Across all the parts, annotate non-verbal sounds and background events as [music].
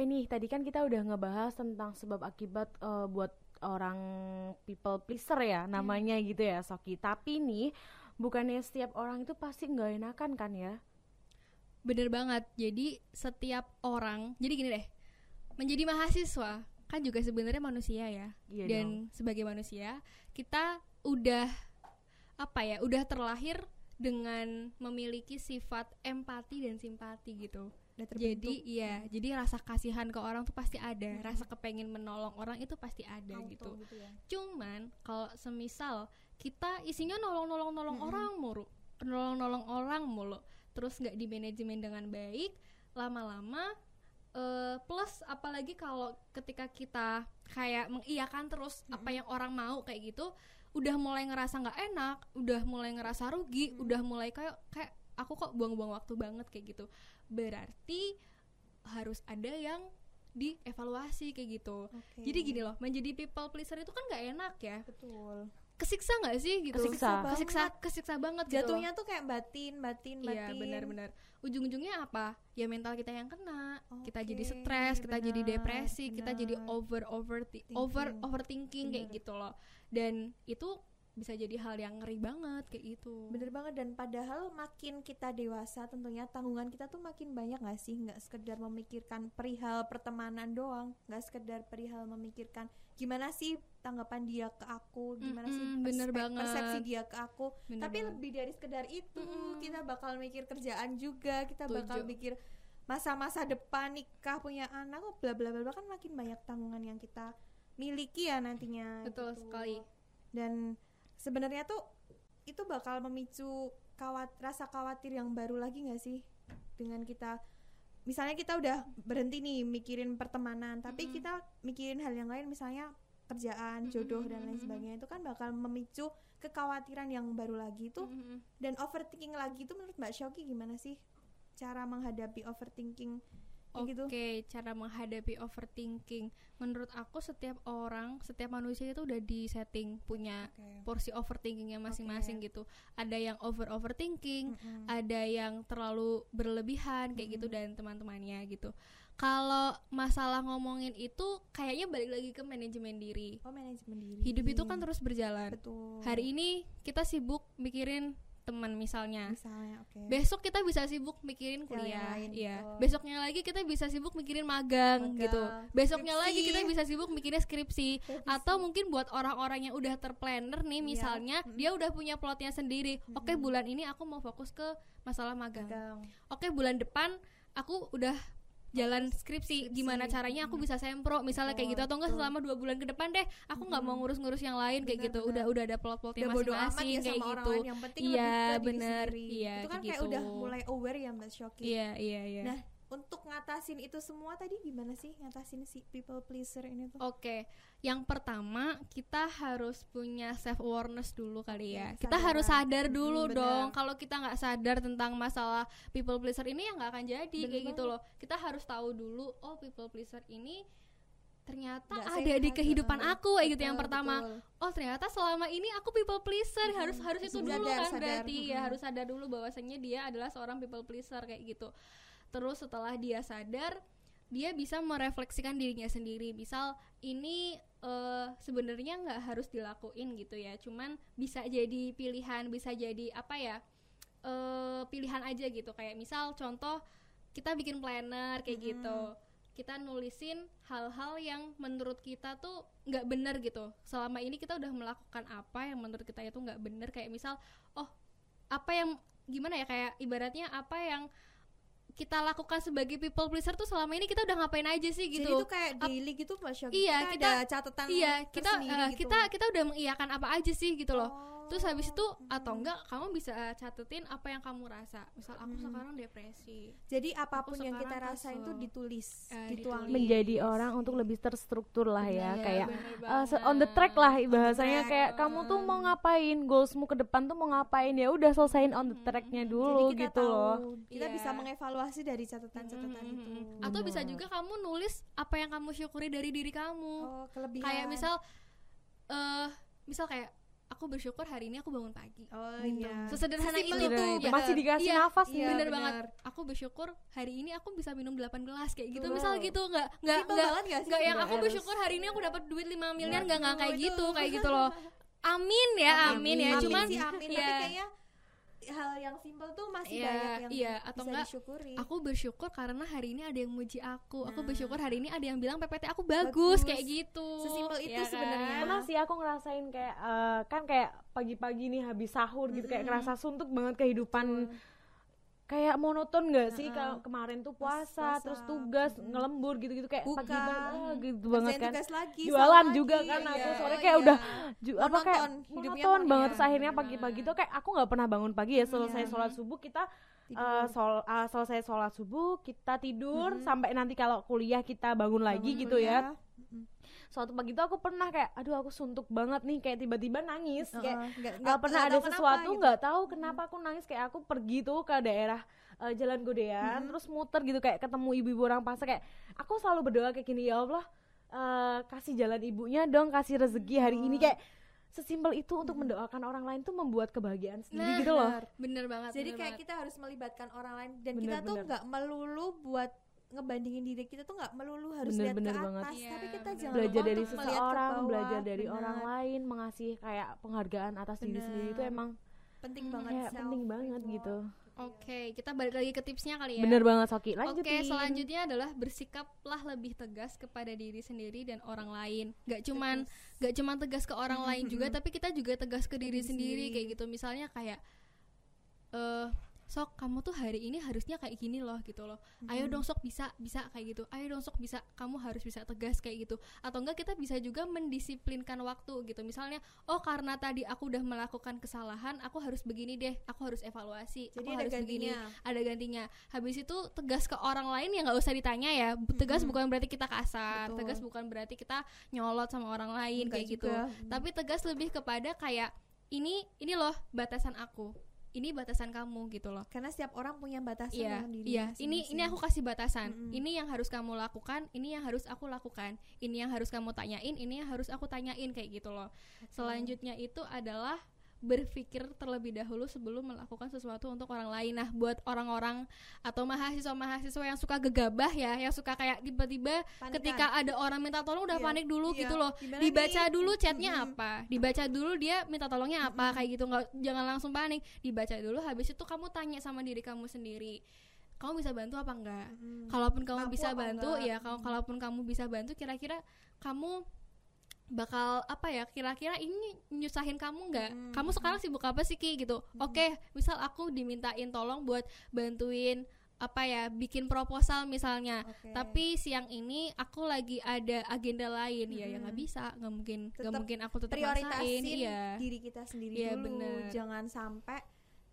Oke nih, tadi kan kita udah ngebahas tentang sebab akibat uh, buat orang people pleaser ya namanya gitu ya Soki. Tapi nih bukannya setiap orang itu pasti nggak enakan kan ya? Bener banget. Jadi setiap orang, jadi gini deh, menjadi mahasiswa kan juga sebenarnya manusia ya. Iya Dan dong. sebagai manusia kita udah apa ya, udah terlahir dengan memiliki sifat empati dan simpati gitu. Udah terbentuk. Jadi iya, jadi rasa kasihan ke orang tuh pasti ada, rasa kepengen menolong orang itu pasti ada Auto gitu. ya. Cuman kalau semisal kita isinya nolong-nolong-nolong Mm-mm. orang mulu, nolong-nolong orang mulu, terus nggak di manajemen dengan baik, lama-lama eh, plus apalagi kalau ketika kita kayak mengiyakan terus apa yang orang mau kayak gitu, udah mulai ngerasa nggak enak, udah mulai ngerasa rugi, udah mulai kayak kayak aku kok buang-buang waktu banget kayak gitu. Berarti harus ada yang dievaluasi kayak gitu. Oke. Jadi gini loh, menjadi people pleaser itu kan nggak enak ya. betul. Kesiksa nggak sih gitu? Kesiksa. kesiksa, kesiksa banget gitu. Jatuhnya tuh kayak batin, batin, Iya batin. benar-benar. Ujung-ujungnya apa? Ya mental kita yang kena. kita jadi stres, kita jadi benar, depresi, kita jadi benar. over over over Thinking. overthinking kayak Benar. gitu loh. Dan itu bisa jadi hal yang ngeri banget kayak gitu. Bener banget dan padahal makin kita dewasa tentunya tanggungan kita tuh makin banyak gak sih nggak sekedar memikirkan perihal pertemanan doang nggak sekedar perihal memikirkan gimana sih tanggapan dia ke aku gimana sih Mm-mm, bener perspek- banget. persepsi dia ke aku Bener tapi banget. lebih dari sekedar itu Mm-mm. kita bakal mikir kerjaan juga kita bakal Setuju. mikir masa-masa depan nikah punya anak oh bla bla bla bla. kan makin banyak tanggungan yang kita miliki ya nantinya Betul gitu. sekali. dan sebenarnya tuh itu bakal memicu kawat rasa khawatir yang baru lagi nggak sih dengan kita misalnya kita udah berhenti nih mikirin pertemanan tapi Mm-mm. kita mikirin hal yang lain misalnya kerjaan jodoh dan lain sebagainya itu kan bakal memicu kekhawatiran yang baru lagi itu Mm-mm. dan overthinking lagi itu menurut Mbak Shoki gimana sih cara menghadapi overthinking gitu Oke, cara menghadapi overthinking. Menurut aku setiap orang, setiap manusia itu udah di setting punya porsi overthinkingnya masing-masing gitu. Ada yang over overthinking, Mm-mm. ada yang terlalu berlebihan kayak gitu dan teman-temannya gitu. Kalau masalah ngomongin itu kayaknya balik lagi ke manajemen diri. oh manajemen diri Hidup itu kan terus berjalan. betul Hari ini kita sibuk mikirin teman misalnya. misalnya oke Besok kita bisa sibuk mikirin yang kuliah, iya. betul. Besoknya lagi kita bisa sibuk mikirin magang, Magang, gitu. Besoknya skripsi. lagi kita bisa sibuk mikirin skripsi. Atau mungkin buat orang-orang yang udah terplanner nih, Iya, misalnya dia udah punya plotnya sendiri. Oke, bulan ini aku mau fokus ke masalah magang. Magang. Oke, bulan depan aku udah jalan skripsi. skripsi. Gimana caranya aku bisa sempro, misalnya kayak gitu Betul, atau enggak selama dua bulan ke depan deh, aku nggak mau ngurus-ngurus yang lain kayak Benar, gitu. benar. Udah udah ada plot-plotnya masing-masing ya kayak orang gitu. Iya, sendiri. Iya, itu kan kayak kayak udah gitu. mulai aware ya mbak Shoki Iya, iya, iya. nah untuk ngatasin itu semua tadi gimana sih ngatasin si people pleaser ini tuh Oke, yang pertama kita harus punya self awareness dulu kali ya. Oke, Kita harus sadar dulu Mm, dong. Kalau kita nggak sadar tentang masalah people pleaser ini ya nggak akan jadi Bener kayak gitu banget. loh. Kita harus tahu dulu, oh people pleaser ini ternyata Nggak ada di kehidupan heeh. aku kayak gitu yang pertama. betul. Oh ternyata selama ini aku people pleaser harus harus itu Sadar, dulu kan sadar. berarti ya Mm-mm. harus sadar dulu bahwasanya dia adalah seorang people pleaser kayak gitu. Terus setelah dia sadar, dia bisa merefleksikan dirinya sendiri. Misal ini eh, sebenarnya nggak harus dilakuin gitu ya, cuman bisa jadi pilihan, bisa jadi apa ya eh pilihan aja gitu. Kayak misal contoh kita bikin planner kayak gitu. Kita nulisin hal-hal yang menurut kita tuh nggak benar gitu. Selama ini kita udah melakukan apa yang menurut kita itu nggak benar kayak misal oh apa yang gimana ya? Kayak ibaratnya apa yang kita lakukan sebagai people pleaser tuh selama ini kita udah ngapain aja sih gitu. jadi itu kayak daily gitu mbak Shoki Iya, Kita kita- ada catatan iya kita eh, gitu. kita kita udah mengiyakan apa aja sih gitu loh. Oh, terus habis itu atau enggak kamu bisa catetin apa yang kamu rasa. Misal aku Mm. sekarang depresi. Jadi apa pun yang kita rasain kesel. tuh ditulis Eh, dituangin. Ditulis. menjadi orang untuk lebih terstruktur lah ya Iya, kayak bener uh, on the track lah bahasanya track, kayak kamu tuh mau ngapain goalsmu ke depan tuh mau ngapain ya udah selesaiin on the tracknya jadi dulu kita gitu tahu loh. kita Iya. bisa mengevaluasi dari catatan-catatan Mm, mm, itu. mm, mm. atau bisa juga kamu nulis apa yang kamu syukuri dari diri kamu. Oh kelebihan. Kayak misal eh misal kayak aku bersyukur hari ini aku bangun pagi. Oh gitu. iya. Sesederhana itu itu, tuh bener. masih dikasih Iya, nafas iya, bener bener. banget. Aku bersyukur hari ini aku bisa minum 8 gelas kayak gitu. Betul. misal gitu nggak nggak nggak yang aku bersyukur hari ini aku dapat duit 5 miliar nggak nggak kayak itu. gitu kayak gitu loh. [laughs] Amin ya amin, ya. Amin cuman sih amin. Tapi ya kayaknya hal yang simpel tuh masih Iya, banyak yang iya, atau bisa enggak, disyukuri aku bersyukur karena hari ini ada yang muji aku aku Nah. bersyukur hari ini ada yang bilang PPT aku bagus, Bagus. kayak gitu Sesimpel itu ya kan? sebenarnya. pernah sih aku ngerasain kayak eh, kan kayak pagi-pagi nih habis sahur gitu kayak Mm-mm. kerasa suntuk banget kehidupan Betul. Kayak monoton gak sih kalau kemarin tuh puasa, puasa. terus tugas Mm-mm. ngelembur gitu-gitu kayak Buka. pagi banget ah, gitu banget kan lagi Jualan juga lagi, kan aku, iya. sore Oh, kayak iya. udah Ju- apa kayak Monoton, monoton. banget terus akhirnya pagi-pagi tuh kayak aku nggak pernah bangun pagi ya selesai Iya. sholat subuh kita eh, sol- eh, selesai sholat subuh kita tidur Mhm. sampai nanti kalau kuliah kita bangun lagi Bangun gitu ya kuliah. Suatu pagi tuh aku pernah kayak aduh aku suntuk banget nih kayak tiba-tiba nangis kayak nggak- pernah ada sesuatu gitu. nggak tahu kenapa aku nangis kayak aku pergi tuh ke daerah eh, Jalan Godean Mhm. terus muter gitu kayak ketemu ibu-ibu orang pasar kayak aku selalu berdoa kayak gini ya Allah eh, kasih jalan ibunya dong kasih rezeki hari ini Oh. kayak sesimpel itu untuk mendoakan orang lain tuh membuat kebahagiaan sendiri Nah, gitu loh Benar. bener banget Jadi bener kayak banget. kita harus melibatkan orang lain dan Bener, kita tuh nggak melulu buat ngebandingin diri kita tuh nggak melulu harus Bener, lihat bener ke banget. atas, Iya, tapi kita bener. jangan belajar dari seseorang bawah. belajar dari Bener. orang lain mengasih kayak penghargaan atas diri Bener. sendiri itu emang penting Hmm, banget kayak self penting banget reward. gitu Oke, kita balik lagi ke tipsnya kali ya. bener banget Soki Oke, lanjutin selanjutnya adalah bersikaplah lebih tegas kepada diri sendiri dan orang lain. Gak cuman gak cuman tegas ke orang [laughs] lain juga, tapi kita juga tegas ke diri diri sendiri sendiri. kayak gitu. Misalnya kayak sok kamu tuh hari ini harusnya kayak gini loh gitu loh. Ayo dong sok bisa bisa kayak gitu. Ayo dong sok bisa kamu harus bisa tegas kayak gitu. Atau enggak kita bisa juga mendisiplinkan waktu gitu. Misalnya, oh karena tadi aku udah melakukan kesalahan, aku harus begini deh. Aku harus evaluasi. Jadi aku ada harus begini gantinya. ada gantinya. Habis itu tegas ke orang lain ya nggak usah ditanya ya. Tegas bukan berarti kita kasar, Betul. tegas bukan berarti kita nyolot sama orang lain Enggak kayak gitu. juga. Tapi tegas lebih kepada kayak ini ini loh batasan aku. Ini batasan kamu gitu loh. karena setiap orang punya batasan Iya, dalam diri iya. Ini ini aku kasih batasan. Mm-mm. Ini yang harus kamu lakukan, ini yang harus aku lakukan. Ini yang harus kamu tanyain, ini yang harus aku tanyain kayak gitu loh. Selanjutnya itu adalah berpikir terlebih dahulu sebelum melakukan sesuatu untuk orang lain. Nah, buat orang-orang atau mahasiswa-mahasiswa yang suka gegabah ya, yang suka kayak tiba-tiba ketika ada orang minta tolong udah Iya, panik dulu iya. gitu loh. Gimana Dibaca nih? dulu chatnya Mm-mm. apa, dibaca dulu dia minta tolongnya apa kayak gitu nggak jangan langsung panik. Dibaca dulu habis itu kamu tanya sama diri kamu sendiri. Kamu bisa bantu apa enggak? Mm-mm. Kalaupun kamu Mampu bisa bantu enggak? ya kalau kalaupun kamu bisa bantu kira-kira kamu bakal apa ya kira-kira ini nyusahin kamu nggak? Mm, kamu sekarang sibuk apa sih ki? Gitu. Oke misal aku dimintain tolong buat bantuin apa ya bikin proposal misalnya. Oke. tapi siang ini aku lagi ada agenda lain. Ya ya nggak Mm-mm. bisa. Nggak mungkin nggak mungkin aku tetap prioritasin iya. diri kita sendiri Iya, dulu. bener. jangan sampai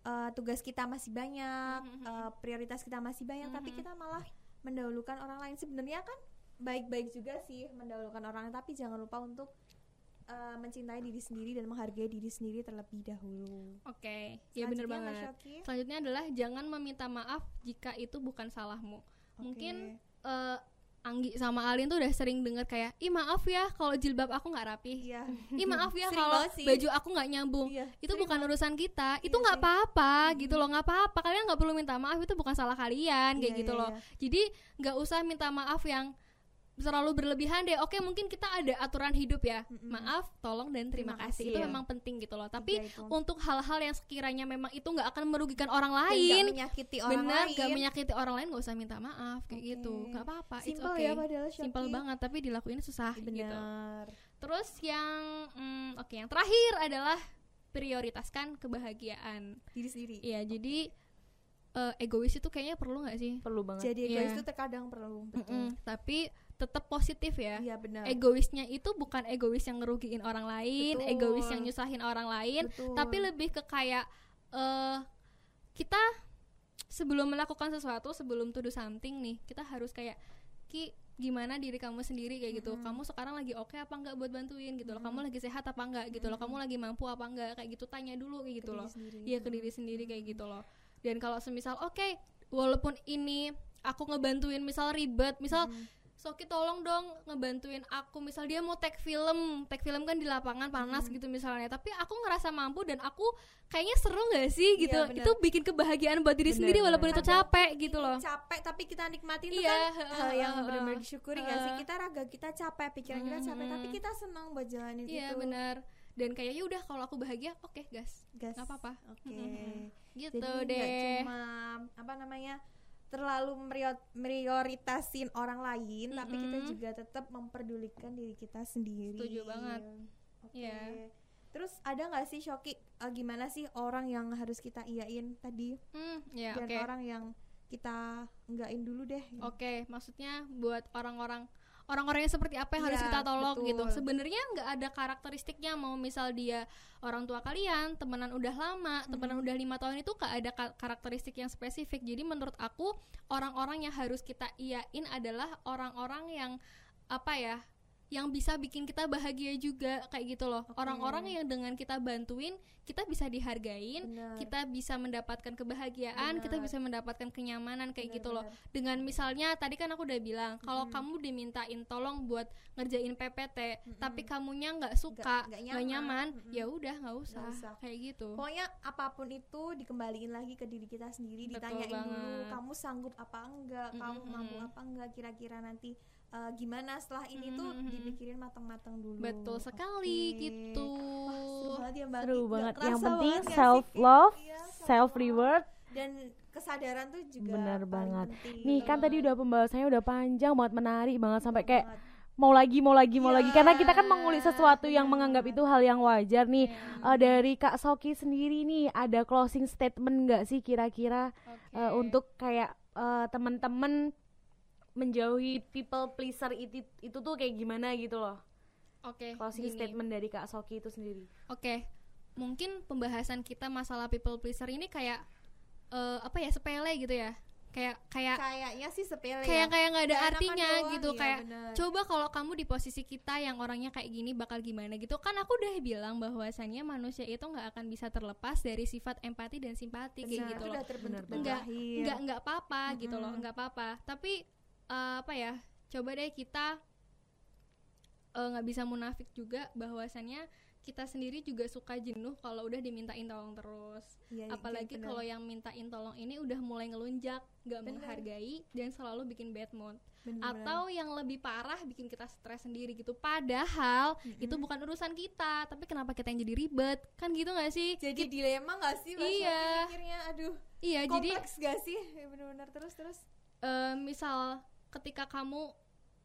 eh, tugas kita masih banyak eh, prioritas kita masih banyak tapi kita malah mendahulukan orang lain. Sebenarnya kan baik-baik juga sih mendahulukan orang. Tapi jangan lupa untuk eh, mencintai diri sendiri dan menghargai diri sendiri terlebih dahulu. Oke ya bener Selanjutnya, Mas banget. Selanjutnya adalah jangan meminta maaf jika itu bukan salahmu. Mungkin Oke. eh Anggi sama Alin tuh udah sering denger kayak ih maaf ya kalau jilbab aku nggak rapi iya. Ih maaf ya [laughs] kalau baju aku nggak nyambung. Iya, itu sering bukan urusan kita. Itu Iya nggak sih. apa-apa gitu loh nggak apa-apa. Kalian nggak perlu minta maaf itu bukan salah kalian kayak Iya, gitu iya, loh. iya. jadi nggak usah minta maaf yang terlalu berlebihan deh. Oke mungkin kita ada aturan hidup ya. Mm-mm. maaf tolong dan terima, Terima kasih. kasih, itu ya. memang penting gitu loh. Tapi itu. untuk hal-hal yang sekiranya memang itu nggak akan merugikan orang Dan nggak lain. menyakiti orang benar lain. gak menyakiti orang lain gak usah minta maaf kayak Oke. gitu. Nggak apa-apa it's Simple okay. ya padahal simple Shoki. banget tapi dilakuin susah gitu. Benar. Terus yang mm, oke yang terakhir adalah prioritaskan kebahagiaan. Diri sendiri. Iya jadi eh, egois itu kayaknya perlu nggak sih? Perlu banget. Jadi egois Iya. itu terkadang perlu betul. Mm-mm, tapi tetap positif ya. Iya benar egoisnya itu bukan egois yang ngerugiin orang lain Betul. egois yang nyusahin orang lain Betul. tapi lebih ke kayak eh kita sebelum melakukan sesuatu sebelum to do something nih kita harus kayak ki gimana diri kamu sendiri? kayak gitu. Mm-mm. kamu sekarang lagi oke apa enggak buat bantuin? gitu loh. Kamu lagi sehat apa enggak? gitu loh. Kamu lagi mampu apa enggak? kayak gitu. Tanya dulu kayak gitu Ke loh. iya ke diri sendiri kayak gitu loh. Dan kalau semisal oke walaupun ini aku ngebantuin misal ribet misal Mm. Soki tolong dong ngebantuin aku. Misal dia mau tag film. Tag film kan di lapangan panas gitu misalnya. Tapi aku ngerasa mampu dan aku kayaknya seru nggak sih Iya, gitu. bener. itu bikin kebahagiaan buat diri Bener, sendiri walaupun bener. itu capek gitu loh. Capek tapi kita nikmatin itu Iya, kan. heeh, hal yang heeh, benar-benar disyukuri gak sih? Kita raga kita capek pikiran kita capek tapi kita senang buat jalanin iya itu. benar dan kayaknya udah kalau aku bahagia oke gas. Gas. Nggak apa-apa. Oke. Mhm. gitu jadi deh. cuma apa namanya terlalu prioritasin orang lain tapi kita juga tetap memperdulikan diri kita sendiri. Setuju banget. oke. Iya. terus ada nggak sih Shoki eh, gimana sih orang yang harus kita iyain tadi? Hmm, ya dan oke. orang yang kita enggakin dulu deh. Oke, maksudnya buat orang-orang orang-orang yang seperti apa yang harus Iya, kita tolong betul. gitu. Sebenarnya nggak ada karakteristiknya mau misal dia orang tua kalian, temenan udah lama, temenan udah lima tahun itu nggak ada ka- karakteristik yang spesifik. Jadi menurut aku orang-orang yang harus kita iyain adalah orang-orang yang apa ya? Yang bisa bikin kita bahagia juga kayak gitu loh. Oke. Orang-orang yang dengan kita bantuin, kita bisa dihargain, Benar. kita bisa mendapatkan kebahagiaan, kita Benar. bisa mendapatkan kenyamanan kayak gitu loh Benar-benar. dengan misalnya tadi kan aku udah bilang kalau Mhm. kamu dimintain tolong buat ngerjain PPT Mhm. tapi kamunya nggak suka Nggak- nyaman, nyaman. Mhm. ya udah nggak usah. usah. kayak gitu Pokoknya apa pun itu dikembaliin lagi ke diri kita sendiri, Betul ditanyain dulu banget. kamu sanggup apa enggak, kamu Mm-mm. mampu apa enggak kira-kira nanti eh, gimana setelah ini tuh Mm-mm. dipikirin matang-matang dulu. betul sekali Oke. gitu Wah, seru banget ya Mbak. Seru Nggak banget. kerasa Yang penting banget self love, Iya, self reward. dan kesadaran tuh juga paling banget. penting. Nih kan tadi udah pembahasannya udah panjang banget, menarik banget sampai kayak mau lagi mau lagi mau Iya, lagi karena kita kan mengulik sesuatu yang menganggap itu hal yang wajar nih. Iya. Eh, dari Kak Soki sendiri nih ada closing statement nggak sih kira-kira Oke. eh, untuk kayak eh, teman-teman menjauhi people pleaser itu itu tuh kayak gimana gitu loh. oke Closing gini. statement dari Kak Soki itu sendiri. oke mungkin pembahasan kita masalah people pleaser ini kayak eh, apa ya sepele gitu ya kayak kayak kayaknya sih sepele kayak ya. kayak nggak ada Kayak artinya doang, gitu iya, kayak bener. coba kalau kamu di posisi kita yang orangnya kayak gini bakal gimana gitu kan aku udah bilang bahwasannya manusia itu nggak akan bisa terlepas dari sifat empati dan simpati kayak Benar, gitu itu loh Bener lahir. nggak nggak apa-apa gitu loh nggak apa-apa tapi eh, apa ya coba deh kita eh, nggak bisa munafik juga bahwasannya kita sendiri juga suka jenuh kalau udah dimintain tolong terus iya, apalagi bener. kalau yang mintain tolong ini udah mulai ngelunjak nggak Bener. menghargai dan selalu bikin bad mood Bener-bener. atau yang lebih parah bikin kita stres sendiri gitu padahal itu Mm-mm. bukan urusan kita tapi kenapa kita yang jadi ribet kan gitu nggak sih jadi Kit- dilema gak sih Iya. Mikirnya aduh iya jadi kompleks gak sih Ya, bener-bener terus terus eh, misal ketika kamu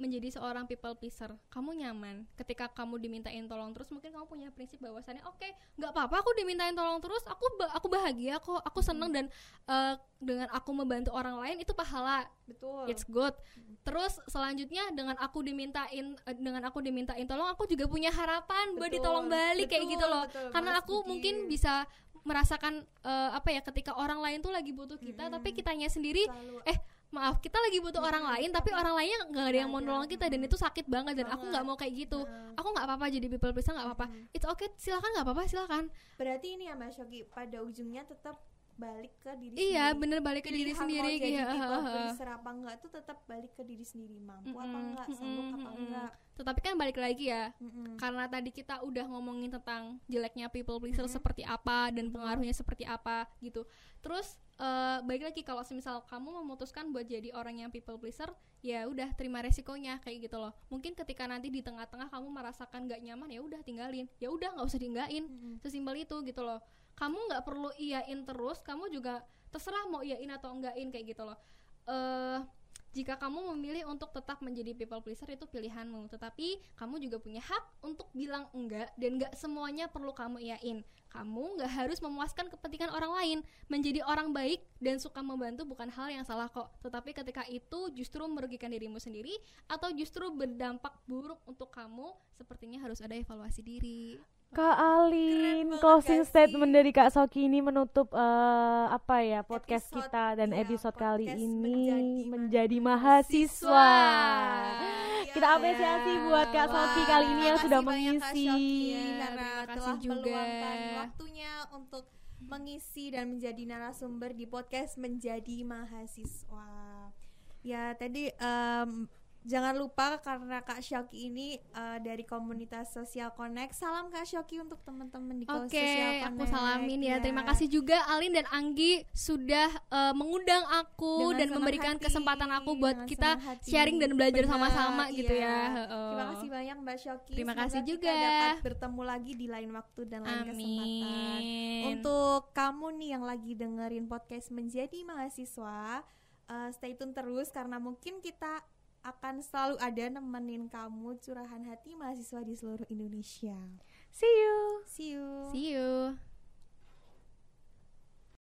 menjadi seorang people pleaser, kamu nyaman. Ketika kamu dimintain tolong terus, mungkin kamu punya prinsip bahwasannya, oke, nggak apa-apa, aku dimintain tolong terus, aku ba- aku bahagia kok, aku seneng dan eh, dengan aku membantu orang lain itu pahala, betul it's good. Terus selanjutnya dengan aku dimintain eh, dengan aku dimintain tolong, aku juga punya harapan buat ditolong balik kayak betul, gitu loh. betul, Karena aku mungkin bisa merasakan eh, apa ya ketika orang lain tuh lagi butuh kita, Mm-mm. tapi kitanya sendiri Selalu eh maaf kita lagi butuh orang lain tapi orang lainnya nggak ada yang mau nolong kita dan itu sakit banget dan aku nggak mau kayak gitu. Nah, aku nggak apa-apa jadi people pleaser nggak apa-apa. Mhm. it's okay silakan nggak apa-apa silakan. Berarti ini ya Mas Yogi pada ujungnya tetap balik ke diri iya sendiri. bener balik ke diri sendiri mau jadi iya, people ha. pleaser apa enggak tuh tetap balik ke diri sendiri. Mampu apa Mm-mm, enggak sanggup mm-mm, apa enggak. Tetapi kan balik lagi ya Mm-mm. karena tadi kita udah ngomongin tentang jeleknya people pleaser Mhm. seperti apa dan pengaruhnya seperti apa gitu. Terus eh balik lagi kalau semisal kamu memutuskan buat jadi orang yang people pleaser ya udah terima resikonya kayak gitu loh. Mungkin ketika nanti di tengah-tengah kamu merasakan gak nyaman ya udah tinggalin. Ya udah nggak usah tinggalin Mm-mm. sesimpel itu gitu loh kamu nggak perlu iyain terus kamu juga terserah mau iyain atau enggakin kayak gitu loh. Eh jika kamu memilih untuk tetap menjadi people pleaser itu pilihanmu. Tetapi kamu juga punya hak untuk bilang enggak dan enggak semuanya perlu kamu iyain. Kamu nggak harus memuaskan kepentingan orang lain. Menjadi orang baik dan suka membantu bukan hal yang salah kok. Tetapi ketika itu justru merugikan dirimu sendiri atau justru berdampak buruk untuk kamu sepertinya harus ada evaluasi diri Kak Alin, closing statement dari Kak Soki ini menutup eh, apa ya podcast Episode- kita dan iya, episode kali ini menjadi menjadi mahasiswa. mahasiswa. Kita apresiasi buat Kak Soki Wah, kali ini yang sudah mengisi. Shoki, Iya, karena telah juga. meluangkan waktunya untuk mengisi dan menjadi narasumber di podcast menjadi mahasiswa. Ya tadi em, Jangan lupa karena Kak Shoki ini eh, dari komunitas Social Connect. Salam Kak Shoki untuk teman-teman di Oke, aku salamin ya. Ya. Terima kasih juga Alin dan Anggi sudah eh, mengundang aku Dengan dan memberikan hati, kesempatan aku buat kita hati. sharing dan belajar sama-sama gitu iya. ya. Heeh. Terima kasih banyak Mbak Shoki. Terima Semoga kasih kita juga. dapat bertemu lagi di lain waktu dan lain kesempatan. Untuk kamu nih yang lagi dengerin podcast menjadi mahasiswa, eh, stay tune terus karena mungkin kita akan selalu ada nemenin kamu curahan hati mahasiswa di seluruh Indonesia. See you. See you. See you.